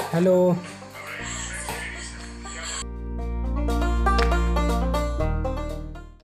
hello